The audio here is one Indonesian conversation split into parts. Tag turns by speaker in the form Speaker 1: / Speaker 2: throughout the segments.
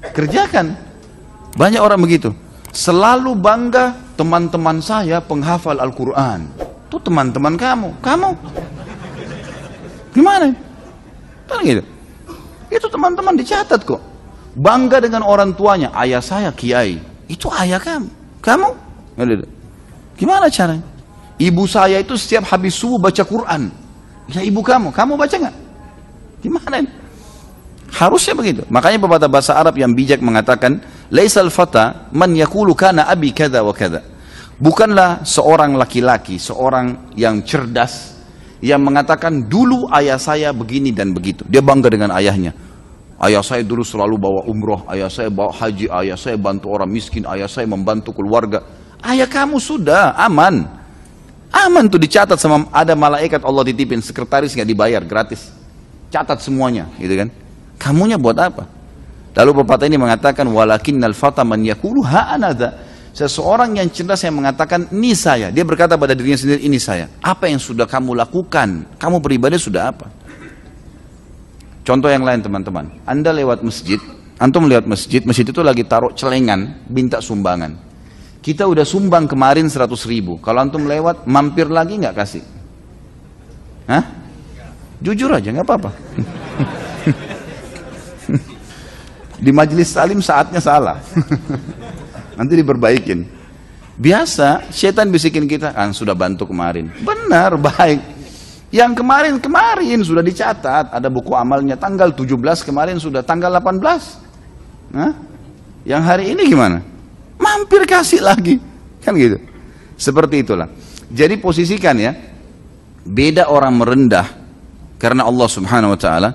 Speaker 1: Kerjakan. Banyak orang begitu. Selalu bangga teman-teman saya penghafal Al-Quran. Itu teman-teman kamu. Kamu. Gimana? Kan gitu. Itu teman-teman dicatat kok. Bangga dengan orang tuanya. Ayah saya kiai. Itu ayah kamu. Kamu? Gitu. Gimana caranya? Ibu saya itu setiap habis subuh baca Quran. Ya ibu kamu. Kamu baca nggak? Gimana ini? Harusnya begitu. Makanya pepatah bahasa Arab yang bijak mengatakan, "Laisal fata man yakulu kana abi kada wa kada." Bukanlah seorang laki-laki, seorang yang cerdas yang mengatakan dulu ayah saya begini dan begitu. Dia bangga dengan ayahnya. Ayah saya dulu selalu bawa umroh, ayah saya bawa haji, ayah saya bantu orang miskin, ayah saya membantu keluarga. Ayah kamu sudah aman. Aman tuh dicatat sama ada malaikat Allah ditipin, sekretaris nggak dibayar gratis. Catat semuanya, gitu kan? Kamunya buat apa? Lalu pepatah ini mengatakan walakinnal fata man yaqulu ha. Seseorang yang cerdas yang mengatakan ini saya. Dia berkata pada dirinya sendiri ini saya. Apa yang sudah kamu lakukan? Kamu pribadi sudah apa? Contoh yang lain teman-teman. Anda lewat masjid, antum lewat masjid, masjid itu lagi taruh celengan, minta sumbangan. Kita udah sumbang kemarin 100 ribu. Kalau antum lewat, mampir lagi nggak kasih? Hah? Jujur aja, nggak apa-apa. Di majelis salim saatnya salah. Nanti diperbaikin. Biasa, setan bisikin kita, kan sudah bantu kemarin. Benar, baik. Yang kemarin-kemarin sudah dicatat, ada buku amalnya tanggal 17 kemarin sudah tanggal 18. Nah, yang hari ini gimana? Mampir kasih lagi. Kan gitu. Seperti itulah. Jadi posisikan ya, beda orang merendah karena Allah Subhanahu wa taala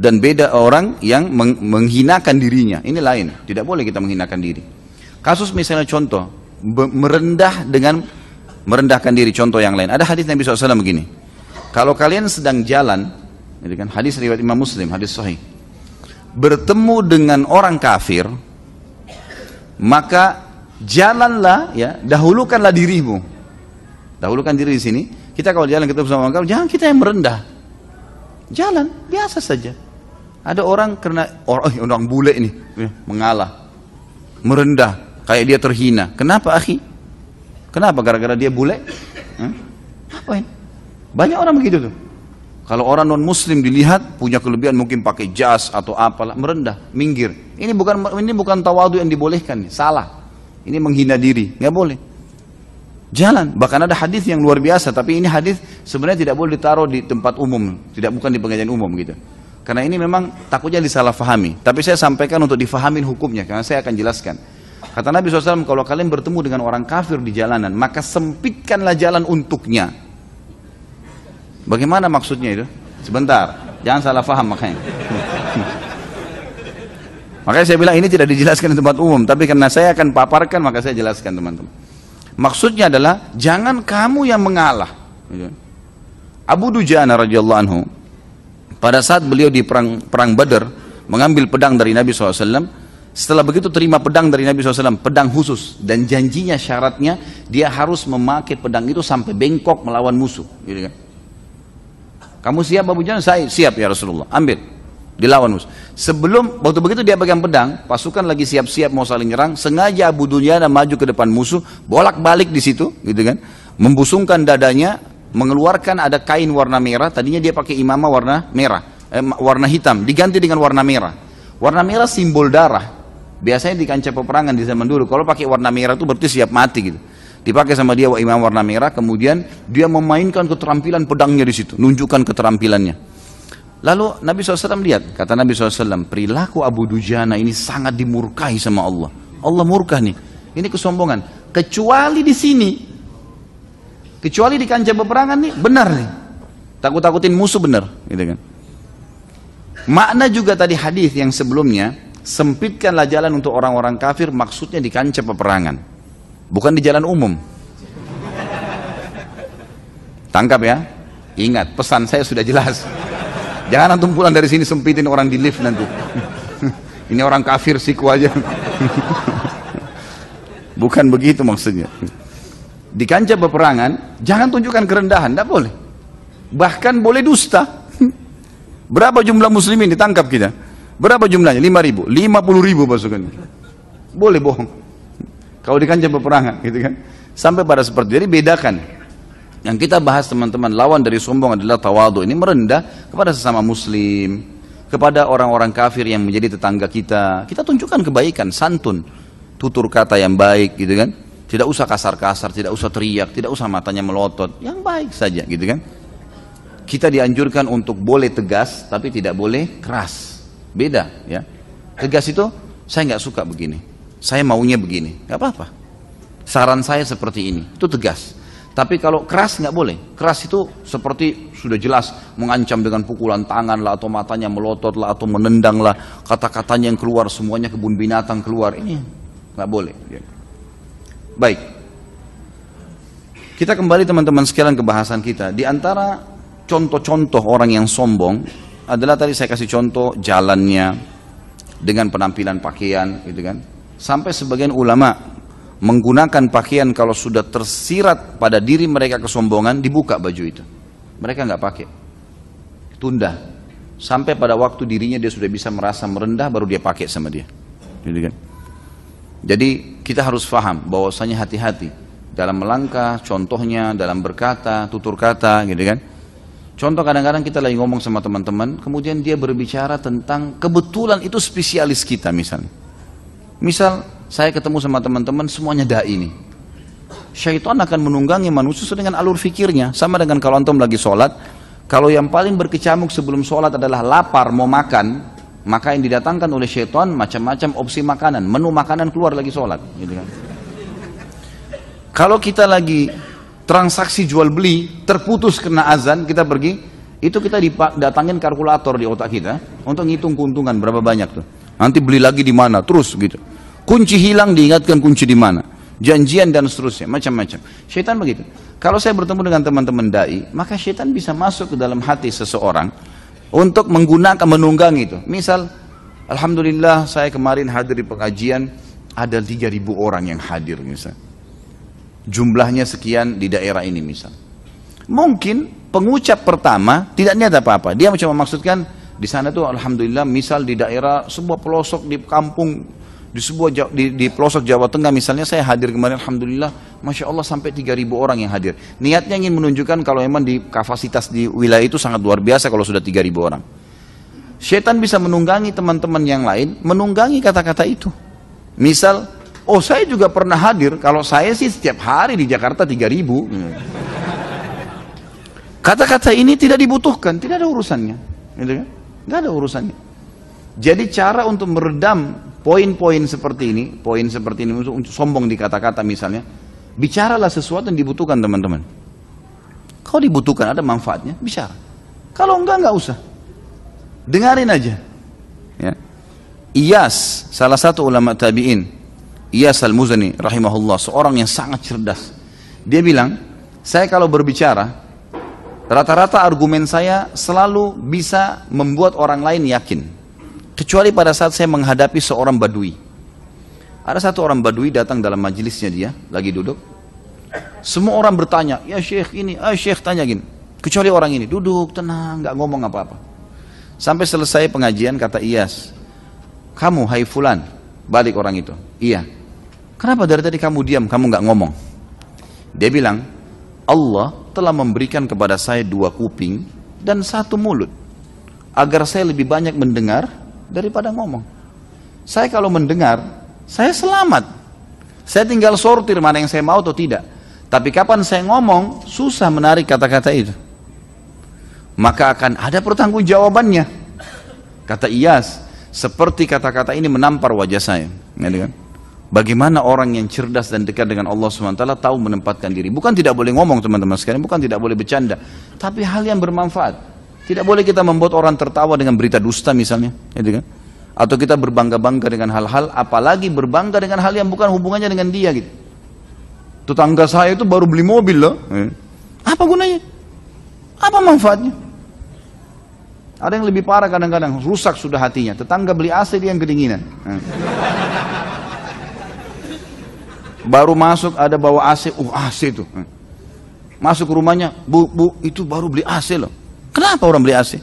Speaker 1: dan beda orang yang menghinakan dirinya. Ini lain. Tidak boleh kita menghinakan diri. Kasus misalnya contoh merendah dengan merendahkan diri. Contoh yang lain. Ada hadis Nabi SAW begini. Kalau kalian sedang jalan, ini kan hadis riwayat Imam Muslim, hadis sahih. Bertemu dengan orang kafir, maka jalanlah ya, dahulukanlah dirimu. Dahulukan diri di sini. Kita kalau jalan kita bersama orang kafir, jangan kita yang merendah. Jalan biasa saja. Ada orang karena orang, oh, orang bule ini ya, mengalah, merendah, kayak dia terhina. Kenapa akhi? Kenapa? Gara-gara dia bule? Apa ini? Banyak orang begitu tuh. Kalau orang non muslim dilihat punya kelebihan mungkin pakai jas atau apalah merendah, minggir. Ini bukan ini bukan tawadu yang dibolehkan, salah. Ini menghina diri, nggak boleh. Jalan, bahkan ada hadis yang luar biasa, tapi ini hadis sebenarnya tidak boleh ditaruh di tempat umum, tidak bukan di pengajian umum gitu. Karena ini memang takutnya disalahfahami. Tapi saya sampaikan untuk difahamin hukumnya, karena saya akan jelaskan. Kata Nabi SAW, kalau kalian bertemu dengan orang kafir di jalanan, maka sempitkanlah jalan untuknya. Bagaimana maksudnya itu? Sebentar, jangan salah faham makanya. makanya saya bilang ini tidak dijelaskan di tempat umum, tapi karena saya akan paparkan, maka saya jelaskan teman-teman. Maksudnya adalah, jangan kamu yang mengalah. Abu Dujana radhiyallahu anhu pada saat beliau di perang, perang Badar, mengambil pedang dari Nabi SAW, setelah begitu terima pedang dari Nabi SAW, pedang khusus. Dan janjinya syaratnya, dia harus memakai pedang itu sampai bengkok melawan musuh. Gitu kan. Kamu siap Abu Jana? Saya siap ya Rasulullah. Ambil. Dilawan musuh. Sebelum, waktu begitu dia pegang pedang, pasukan lagi siap-siap mau saling nyerang, sengaja Abu Dunyana maju ke depan musuh, bolak-balik di situ, gitu kan. Membusungkan dadanya, mengeluarkan ada kain warna merah, tadinya dia pakai imamah warna merah, eh, warna hitam, diganti dengan warna merah. Warna merah simbol darah. Biasanya di kancah peperangan di zaman dulu, kalau pakai warna merah itu berarti siap mati gitu. Dipakai sama dia imam warna merah, kemudian dia memainkan keterampilan pedangnya di situ, nunjukkan keterampilannya. Lalu Nabi SAW lihat, kata Nabi SAW, perilaku Abu Dujana ini sangat dimurkai sama Allah. Allah murka nih. Ini kesombongan. Kecuali di sini, Kecuali di kancah peperangan nih, benar nih. Takut-takutin musuh benar, gitu kan. Makna juga tadi hadis yang sebelumnya, sempitkanlah jalan untuk orang-orang kafir, maksudnya di kancah peperangan. Bukan di jalan umum. Tangkap ya. Ingat, pesan saya sudah jelas. Jangan antum pulang dari sini sempitin orang di lift nanti. Ini orang kafir siku aja. Bukan begitu maksudnya di kancah peperangan, jangan tunjukkan kerendahan, tidak boleh. Bahkan boleh dusta. Berapa jumlah muslimin ditangkap kita? Berapa jumlahnya? 5 ribu. 50 ribu pasukannya. Boleh bohong. Kalau di kancah peperangan gitu kan. Sampai pada seperti Jadi bedakan. Yang kita bahas teman-teman, lawan dari sombong adalah tawadu. Ini merendah kepada sesama muslim, kepada orang-orang kafir yang menjadi tetangga kita. Kita tunjukkan kebaikan, santun, tutur kata yang baik gitu kan. Tidak usah kasar-kasar, tidak usah teriak, tidak usah matanya melotot, yang baik saja gitu kan. Kita dianjurkan untuk boleh tegas, tapi tidak boleh keras. Beda ya. Tegas itu saya nggak suka begini, saya maunya begini, nggak apa-apa. Saran saya seperti ini, itu tegas. Tapi kalau keras nggak boleh. Keras itu seperti sudah jelas mengancam dengan pukulan tangan lah atau matanya melotot lah atau menendang lah kata-katanya yang keluar semuanya kebun binatang keluar ini nggak boleh. Baik. Kita kembali teman-teman sekalian ke bahasan kita. Di antara contoh-contoh orang yang sombong adalah tadi saya kasih contoh jalannya dengan penampilan pakaian gitu kan. Sampai sebagian ulama menggunakan pakaian kalau sudah tersirat pada diri mereka kesombongan dibuka baju itu mereka nggak pakai tunda sampai pada waktu dirinya dia sudah bisa merasa merendah baru dia pakai sama dia gitu kan jadi kita harus faham bahwasanya hati-hati dalam melangkah contohnya dalam berkata tutur kata gitu kan contoh kadang-kadang kita lagi ngomong sama teman-teman kemudian dia berbicara tentang kebetulan itu spesialis kita misalnya misal saya ketemu sama teman-teman semuanya dai ini. Syaitan akan menunggangi manusia dengan alur fikirnya. Sama dengan kalau antum lagi sholat, kalau yang paling berkecamuk sebelum sholat adalah lapar mau makan, maka yang didatangkan oleh syaitan macam-macam opsi makanan, menu makanan keluar lagi sholat. Gitu kan. Kalau kita lagi transaksi jual beli terputus kena azan, kita pergi, itu kita datangin kalkulator di otak kita untuk ngitung keuntungan berapa banyak tuh. Nanti beli lagi di mana, terus gitu. Kunci hilang diingatkan kunci di mana. Janjian dan seterusnya, macam-macam. Syaitan begitu. Kalau saya bertemu dengan teman-teman dai, maka syaitan bisa masuk ke dalam hati seseorang untuk menggunakan menunggang itu. Misal, Alhamdulillah saya kemarin hadir di pengajian, ada 3000 orang yang hadir misal. Jumlahnya sekian di daerah ini misal. Mungkin pengucap pertama tidak niat apa-apa. Dia cuma maksudkan di sana tuh alhamdulillah misal di daerah sebuah pelosok di kampung di sebuah di, di pelosok Jawa Tengah misalnya saya hadir kemarin Alhamdulillah Masya Allah sampai 3000 orang yang hadir. Niatnya ingin menunjukkan kalau memang di kapasitas di wilayah itu sangat luar biasa kalau sudah 3000 orang. Setan bisa menunggangi teman-teman yang lain menunggangi kata-kata itu. Misal oh saya juga pernah hadir kalau saya sih setiap hari di Jakarta 3000 kata-kata ini tidak dibutuhkan tidak ada urusannya. Gitu kan? nggak ada urusannya. Jadi cara untuk meredam poin-poin seperti ini, poin seperti ini untuk, sombong di kata-kata misalnya, bicaralah sesuatu yang dibutuhkan teman-teman. Kalau dibutuhkan ada manfaatnya, bicara. Kalau enggak, enggak usah. Dengarin aja. Ya. Iyas, salah satu ulama tabi'in, Iyas al-Muzani rahimahullah, seorang yang sangat cerdas. Dia bilang, saya kalau berbicara, rata-rata argumen saya selalu bisa membuat orang lain yakin. Kecuali pada saat saya menghadapi seorang badui. Ada satu orang badui datang dalam majelisnya dia, lagi duduk. Semua orang bertanya, ya syekh ini, ah syekh tanya gini. Kecuali orang ini, duduk tenang, nggak ngomong apa-apa. Sampai selesai pengajian kata Iyas, kamu hai fulan, balik orang itu. Iya. Kenapa dari tadi kamu diam, kamu nggak ngomong? Dia bilang, Allah telah memberikan kepada saya dua kuping dan satu mulut agar saya lebih banyak mendengar daripada ngomong. Saya kalau mendengar, saya selamat. Saya tinggal sortir mana yang saya mau atau tidak. Tapi kapan saya ngomong, susah menarik kata-kata itu. Maka akan ada pertanggungjawabannya. Kata Iyas, seperti kata-kata ini menampar wajah saya. Kan? Bagaimana orang yang cerdas dan dekat dengan Allah SWT tahu menempatkan diri. Bukan tidak boleh ngomong teman-teman sekalian, bukan tidak boleh bercanda. Tapi hal yang bermanfaat. Tidak boleh kita membuat orang tertawa dengan berita dusta misalnya, gitu kan? Atau kita berbangga-bangga dengan hal-hal, apalagi berbangga dengan hal yang bukan hubungannya dengan dia gitu. Tetangga saya itu baru beli mobil loh. Eh. Apa gunanya? Apa manfaatnya? Ada yang lebih parah kadang-kadang, rusak sudah hatinya. Tetangga beli AC dia yang kedinginan. Eh. Baru masuk ada bawa AC, uh AC itu. Masuk rumahnya, bu, bu itu baru beli AC loh. Kenapa orang beli AC?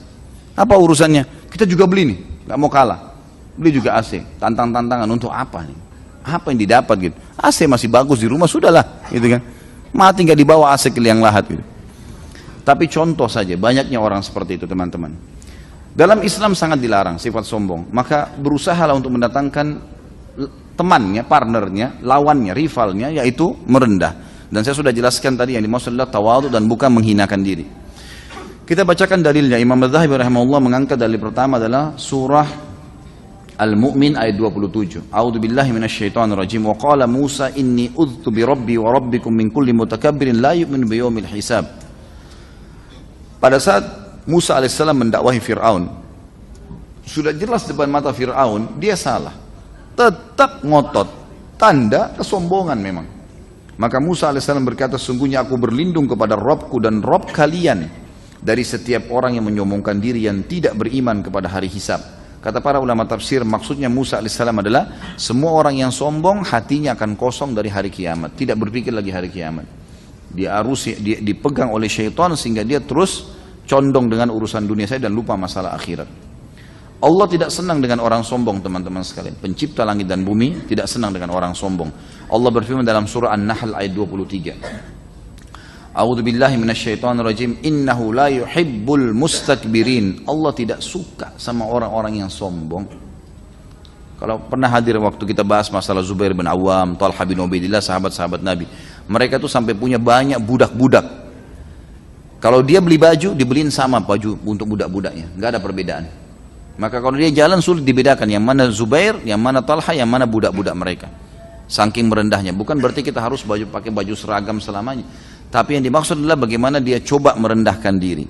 Speaker 1: Apa urusannya? Kita juga beli nih, nggak mau kalah. beli juga AC. Tantang-tantangan untuk apa nih? Apa yang didapat gitu? AC masih bagus di rumah, sudahlah, gitu kan. Mati nggak dibawa AC ke liang lahat gitu. Tapi contoh saja, banyaknya orang seperti itu teman-teman. Dalam Islam sangat dilarang sifat sombong. Maka berusahalah untuk mendatangkan temannya, partnernya, lawannya, rivalnya, yaitu merendah. Dan saya sudah jelaskan tadi yang dimaksud adalah tawadu dan bukan menghinakan diri. Kita bacakan dalilnya. Imam Al-Zahabi rahimahullah mengangkat dalil pertama adalah surah Al-Mu'min ayat 27. A'udzu billahi minasyaitonir rajim. Wa qala Musa inni udhtu bi rabbi wa rabbikum min kulli mutakabbirin la yu'minu bi hisab. Pada saat Musa alaihissalam mendakwahi Fir'aun, sudah jelas depan mata Fir'aun, dia salah. Tetap ngotot. Tanda kesombongan memang. Maka Musa alaihissalam berkata, sungguhnya aku berlindung kepada Robku dan Rob kalian dari setiap orang yang menyombongkan diri yang tidak beriman kepada hari hisab. Kata para ulama tafsir, maksudnya Musa alaihissalam adalah semua orang yang sombong hatinya akan kosong dari hari kiamat, tidak berpikir lagi hari kiamat. Dia harus dia dipegang oleh syaitan sehingga dia terus condong dengan urusan dunia saya dan lupa masalah akhirat. Allah tidak senang dengan orang sombong teman-teman sekalian. Pencipta langit dan bumi tidak senang dengan orang sombong. Allah berfirman dalam surah An-Nahl ayat 23. A'udzu billahi minasyaitonir rajim. Innahu la yuhibbul mustakbirin. Allah tidak suka sama orang-orang yang sombong. Kalau pernah hadir waktu kita bahas masalah Zubair bin Awam, Talha bin Ubaidillah, sahabat-sahabat Nabi. Mereka tuh sampai punya banyak budak-budak. Kalau dia beli baju, dibeliin sama baju untuk budak-budaknya. Nggak ada perbedaan. Maka kalau dia jalan sulit dibedakan yang mana Zubair, yang mana Talha, yang mana budak-budak mereka. Saking merendahnya. Bukan berarti kita harus baju pakai baju seragam selamanya. Tapi yang dimaksud adalah bagaimana dia coba merendahkan diri.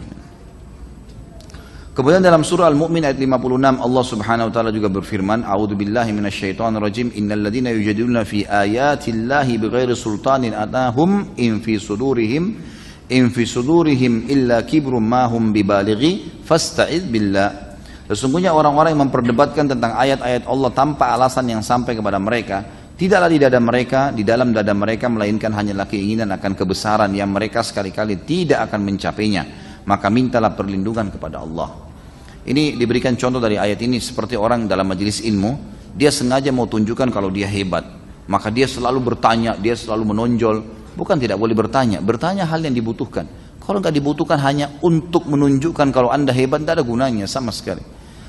Speaker 1: Kemudian dalam surah Al-Mu'min ayat 56 Allah Subhanahu wa taala juga berfirman, "A'udzu billahi minasyaitonir rajim. Innal ladzina yujadiluna fi ayatillahi bighairi sultanin atahum in fi sudurihim in fi sudurihim illa kibrum ma hum bibalighi fasta'iz billah." Sesungguhnya orang-orang yang memperdebatkan tentang ayat-ayat Allah tanpa alasan yang sampai kepada mereka, Tidaklah di dada mereka, di dalam dada mereka melainkan hanyalah keinginan akan kebesaran yang mereka sekali-kali tidak akan mencapainya. Maka mintalah perlindungan kepada Allah. Ini diberikan contoh dari ayat ini seperti orang dalam majelis ilmu, dia sengaja mau tunjukkan kalau dia hebat. Maka dia selalu bertanya, dia selalu menonjol. Bukan tidak boleh bertanya, bertanya hal yang dibutuhkan. Kalau nggak dibutuhkan hanya untuk menunjukkan kalau anda hebat, tidak ada gunanya sama sekali.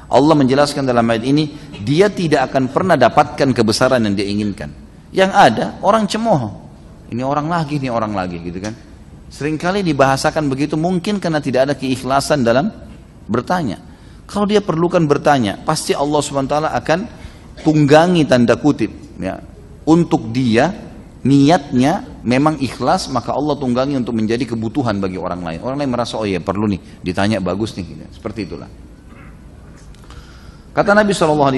Speaker 1: Allah menjelaskan dalam ayat ini, dia tidak akan pernah dapatkan kebesaran yang dia inginkan. Yang ada orang cemooh. Ini orang lagi, ini orang lagi gitu kan. Seringkali dibahasakan begitu mungkin karena tidak ada keikhlasan dalam bertanya. Kalau dia perlukan bertanya, pasti Allah SWT akan tunggangi tanda kutip ya. Untuk dia niatnya memang ikhlas maka Allah tunggangi untuk menjadi kebutuhan bagi orang lain. Orang lain merasa oh iya perlu nih ditanya bagus nih gitu. Seperti itulah. Kata Nabi SAW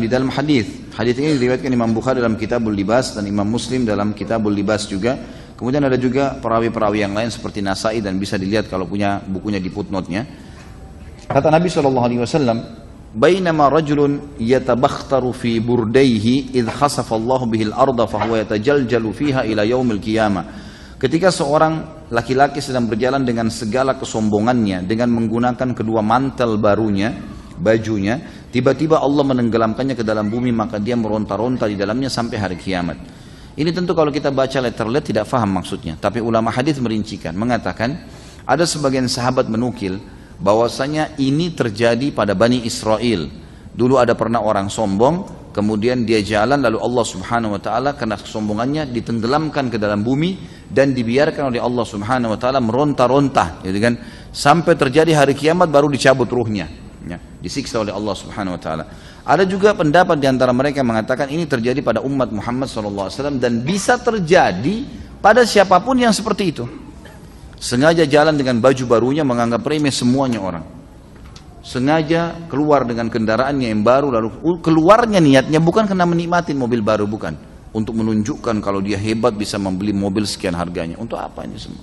Speaker 1: di dalam hadis, hadis ini diriwayatkan Imam Bukhari dalam Kitabul Libas dan Imam Muslim dalam Kitabul Libas juga. Kemudian ada juga perawi-perawi yang lain seperti Nasai dan bisa dilihat kalau punya bukunya di footnote-nya. Kata Nabi SAW, Bainama rajulun yatabakhtaru fi burdaihi idh bihil arda fahuwa yatajaljalu fiha ila yaumil qiyamah. Ketika seorang laki-laki sedang berjalan dengan segala kesombongannya dengan menggunakan kedua mantel barunya, bajunya, Tiba-tiba Allah menenggelamkannya ke dalam bumi maka dia meronta-ronta di dalamnya sampai hari kiamat. Ini tentu kalau kita baca letterlet tidak faham maksudnya. Tapi ulama hadis merincikan, mengatakan ada sebagian sahabat menukil bahwasanya ini terjadi pada Bani Israel. Dulu ada pernah orang sombong, kemudian dia jalan lalu Allah Subhanahu wa taala karena kesombongannya ditenggelamkan ke dalam bumi dan dibiarkan oleh Allah Subhanahu wa taala meronta-ronta, gitu kan? Sampai terjadi hari kiamat baru dicabut ruhnya ya, disiksa oleh Allah Subhanahu wa taala. Ada juga pendapat di antara mereka yang mengatakan ini terjadi pada umat Muhammad SAW dan bisa terjadi pada siapa pun yang seperti itu. Sengaja jalan dengan baju barunya menganggap remeh semuanya orang. Sengaja keluar dengan kendaraannya yang baru lalu keluarnya niatnya bukan karena menikmati mobil baru bukan. Untuk menunjukkan kalau dia hebat bisa membeli mobil sekian harganya. Untuk apa ini semua?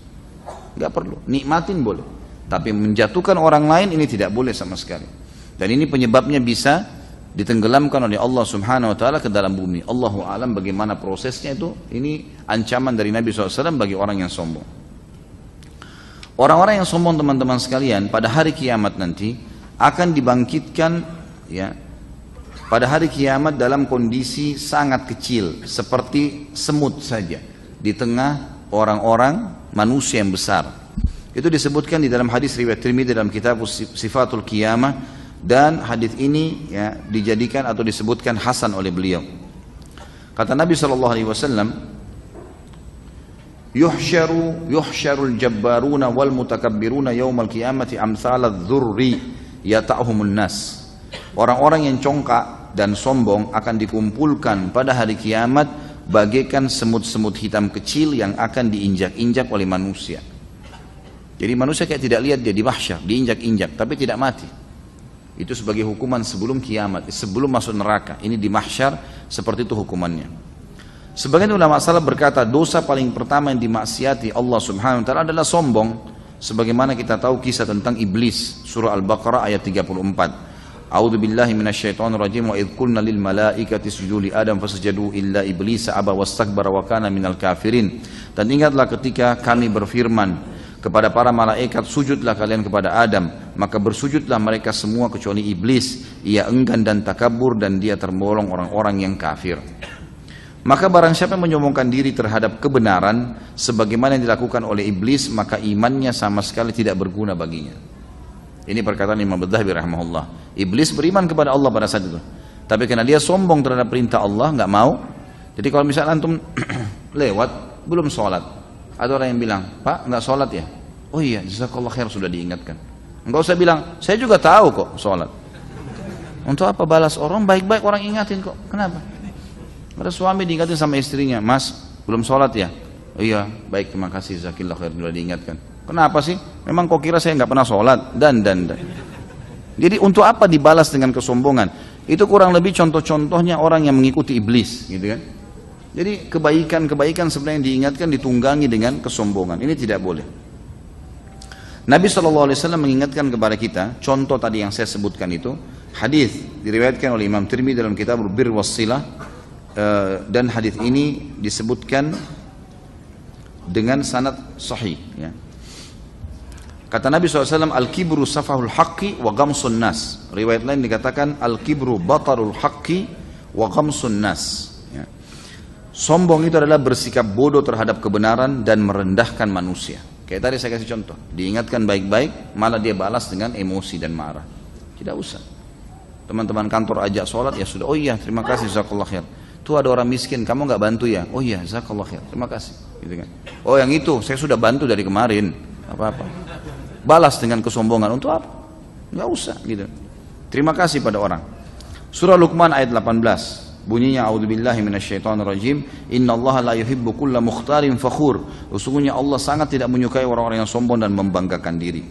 Speaker 1: Gak perlu. Nikmatin boleh. Tapi menjatuhkan orang lain ini tidak boleh sama sekali. Dan ini penyebabnya bisa ditenggelamkan oleh Allah Subhanahu wa taala ke dalam bumi. Allahu alam bagaimana prosesnya itu? Ini ancaman dari Nabi SAW bagi orang yang sombong. Orang-orang yang sombong teman-teman sekalian pada hari kiamat nanti akan dibangkitkan ya pada hari kiamat dalam kondisi sangat kecil seperti semut saja di tengah orang-orang manusia yang besar. Itu disebutkan di dalam hadis riwayat Tirmidzi dalam kitab Sifatul Qiyamah dan hadis ini ya dijadikan atau disebutkan hasan oleh beliau. Kata Nabi sallallahu alaihi wasallam, "Yuhsyaru yuhsyarul jabbaruna wal mutakabbiruna yaumal qiyamati amsalad dzurri yata'humun nas." Orang-orang yang congkak dan sombong akan dikumpulkan pada hari kiamat bagaikan semut-semut hitam kecil yang akan diinjak-injak oleh manusia. Jadi manusia kayak tidak lihat dia di mahsyar, diinjak-injak, tapi tidak mati. Itu sebagai hukuman sebelum kiamat, sebelum masuk neraka. Ini di mahsyar seperti itu hukumannya. Sebagian ulama salaf berkata dosa paling pertama yang dimaksiati Allah Subhanahu wa taala adalah sombong. Sebagaimana kita tahu kisah tentang iblis surah Al-Baqarah ayat 34. A'udzu billahi minasyaitonir rajim wa idh qulna lil malaikati isjudu li Adam fasajadu illa iblis aba wastakbara wa kana minal kafirin. Dan ingatlah ketika kami berfirman kepada para malaikat sujudlah kalian kepada Adam maka bersujudlah mereka semua kecuali iblis ia enggan dan takabur dan dia terbolong orang-orang yang kafir maka barang siapa yang menyombongkan diri terhadap kebenaran sebagaimana yang dilakukan oleh iblis maka imannya sama sekali tidak berguna baginya ini perkataan Imam Badhabi rahimahullah. Iblis beriman kepada Allah pada saat itu. Tapi karena dia sombong terhadap perintah Allah, nggak mau. Jadi kalau misalnya antum lewat belum sholat, ada orang yang bilang, Pak nggak sholat ya? Oh iya, jazakallah khair sudah diingatkan. Enggak usah bilang, saya juga tahu kok sholat. Untuk apa balas orang baik-baik orang ingatin kok? Kenapa? Ada suami diingatin sama istrinya, Mas belum sholat ya? Oh iya, baik terima kasih, jazakallah khair sudah diingatkan. Kenapa sih? Memang kau kira saya nggak pernah sholat dan dan dan. Jadi untuk apa dibalas dengan kesombongan? Itu kurang lebih contoh-contohnya orang yang mengikuti iblis, gitu kan? Jadi kebaikan-kebaikan sebenarnya diingatkan ditunggangi dengan kesombongan. Ini tidak boleh. Nabi SAW mengingatkan kepada kita, contoh tadi yang saya sebutkan itu, hadis diriwayatkan oleh Imam Tirmidzi dalam kitab Bir Wassilah eh, dan hadis ini disebutkan dengan sanad sahih. Ya. Kata Nabi SAW, Al-kibru safahul haqqi wa gamsun nas. Riwayat lain dikatakan, Al-kibru batarul haqqi wa gamsun nas. Sombong itu adalah bersikap bodoh terhadap kebenaran dan merendahkan manusia. Kayak tadi saya kasih contoh. Diingatkan baik-baik, malah dia balas dengan emosi dan marah. Tidak usah. Teman-teman kantor ajak sholat, ya sudah. Oh iya, terima kasih, Zakallah khair. Tuh ada orang miskin, kamu nggak bantu ya? Oh iya, Zakallah khair. Terima kasih. Gitu kan. Oh yang itu, saya sudah bantu dari kemarin. Apa-apa balas dengan kesombongan untuk apa? Enggak usah gitu. Terima kasih pada orang. Surah Luqman ayat 18. Bunyinya a'udzubillahi minasyaitonirrajim. Innallaha la yuhibbu kulla mukhtarin fakhur. Sesungguhnya Allah sangat tidak menyukai orang-orang yang sombong dan membanggakan diri.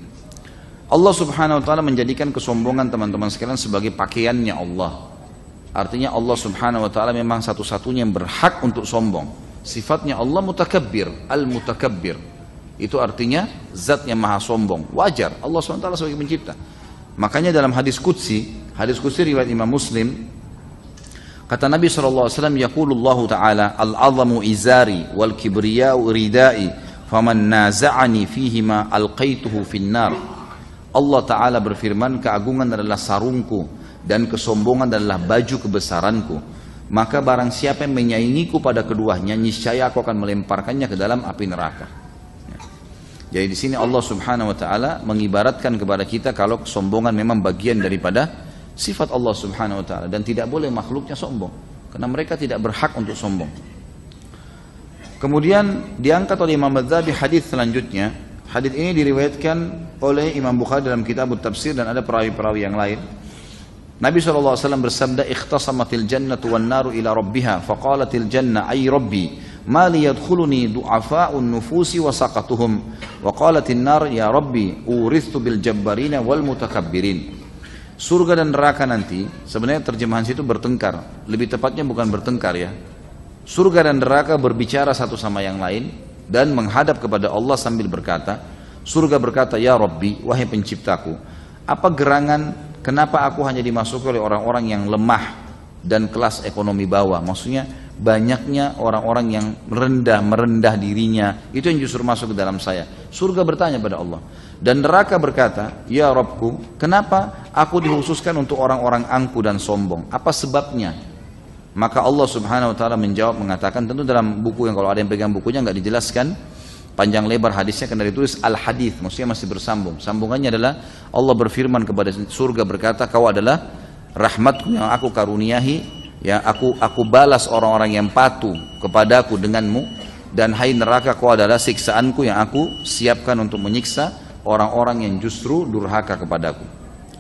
Speaker 1: Allah Subhanahu wa taala menjadikan kesombongan teman-teman sekalian sebagai pakaiannya Allah. Artinya Allah Subhanahu wa taala memang satu-satunya yang berhak untuk sombong. Sifatnya Allah mutakabbir, al-mutakabbir. Itu artinya zat yang maha sombong. Wajar Allah SWT sebagai pencipta. Makanya dalam hadis Qudsi, hadis Qudsi riwayat Imam Muslim, kata Nabi SAW, Yaqulullahu ta'ala, Al-azamu izari wal kibriyau ridai, faman naza'ani fihima alqaituhu finnar. Allah Ta'ala berfirman, keagungan adalah sarungku, dan kesombongan adalah baju kebesaranku. Maka barang siapa yang menyaingiku pada keduanya, niscaya aku akan melemparkannya ke dalam api neraka. Jadi di sini Allah Subhanahu wa taala mengibaratkan kepada kita kalau kesombongan memang bagian daripada sifat Allah Subhanahu wa taala dan tidak boleh makhluknya sombong karena mereka tidak berhak untuk sombong. Kemudian diangkat oleh Imam Madzhabi hadis selanjutnya. Hadis ini diriwayatkan oleh Imam Bukhari dalam kitab tafsir dan ada perawi-perawi yang lain. Nabi SAW bersabda, "Ikhtasamatil jannatu wan naru ila rabbiha, faqalatil janna ay rabbi, ma li yadkhuluni du'afa'un nufusi wa saqatuhum wa qalatin nar ya rabbi urithu bil jabbarina wal mutakabbirin surga dan neraka nanti sebenarnya terjemahan situ bertengkar. Lebih tepatnya bukan bertengkar ya. Surga dan neraka berbicara satu sama yang lain dan menghadap kepada Allah sambil berkata surga berkata ya rabbi wahai penciptaku apa gerangan kenapa aku hanya dimasuki oleh orang-orang yang lemah dan kelas ekonomi bawah maksudnya banyaknya orang-orang yang merendah merendah dirinya. Itu yang justru masuk ke dalam saya. Surga bertanya pada Allah. Dan neraka berkata ya Robku kenapa aku dikhususkan untuk orang-orang angku dan sombong. Apa sebabnya? Maka Allah Subhanahu wa taala menjawab mengatakan tentu dalam buku yang kalau ada yang pegang bukunya nggak dijelaskan panjang lebar hadisnya karena ditulis al hadis maksudnya masih bersambung. Sambungannya adalah Allah berfirman kepada surga berkata kau adalah rahmatku yang aku karuniahi ya aku aku balas orang-orang yang patuh kepadaku denganmu dan hai neraka kau adalah siksaanku yang aku siapkan untuk menyiksa orang-orang yang justru durhaka kepadaku.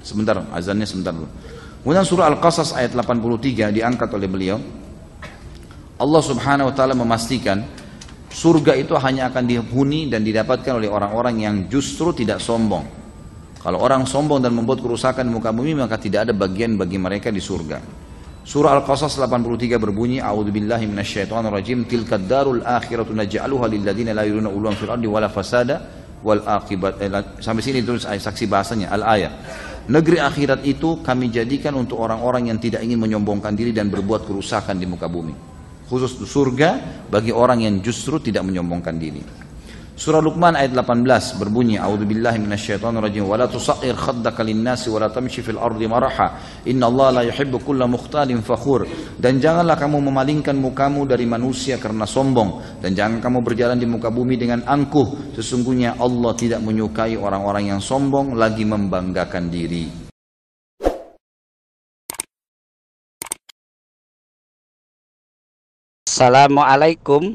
Speaker 1: Sebentar, azannya sebentar dulu. Kemudian surah Al-Qasas ayat 83 diangkat oleh beliau. Allah Subhanahu wa taala memastikan surga itu hanya akan dihuni dan didapatkan oleh orang-orang yang justru tidak sombong. Kalau orang sombong dan membuat kerusakan di muka bumi maka tidak ada bagian bagi mereka di surga. Surah Al-Qasas 83 berbunyi A'udzubillahi minasyaitonirrajim tilkad darul akhiratu naj'aluha lil ladzina la yuriduna uluwan fil ardi wala fasada wal akibat eh, sampai sini tulis saksi bahasanya al ayat Negeri akhirat itu kami jadikan untuk orang-orang yang tidak ingin menyombongkan diri dan berbuat kerusakan di muka bumi. Khusus surga bagi orang yang justru tidak menyombongkan diri. Surah Luqman ayat 18 berbunyi A'udzubillahi minasyaitonirrajim wa la tusair khaddaka lin-nasi wa la tamshi fil ardi maraha. Innallaha la yuhibbu kulla mukhtalin fakhur. Dan janganlah kamu memalingkan mukamu dari manusia karena sombong. Dan jangan kamu berjalan di muka bumi dengan angkuh. Sesungguhnya Allah tidak menyukai orang-orang yang sombong lagi membanggakan diri.
Speaker 2: Assalamualaikum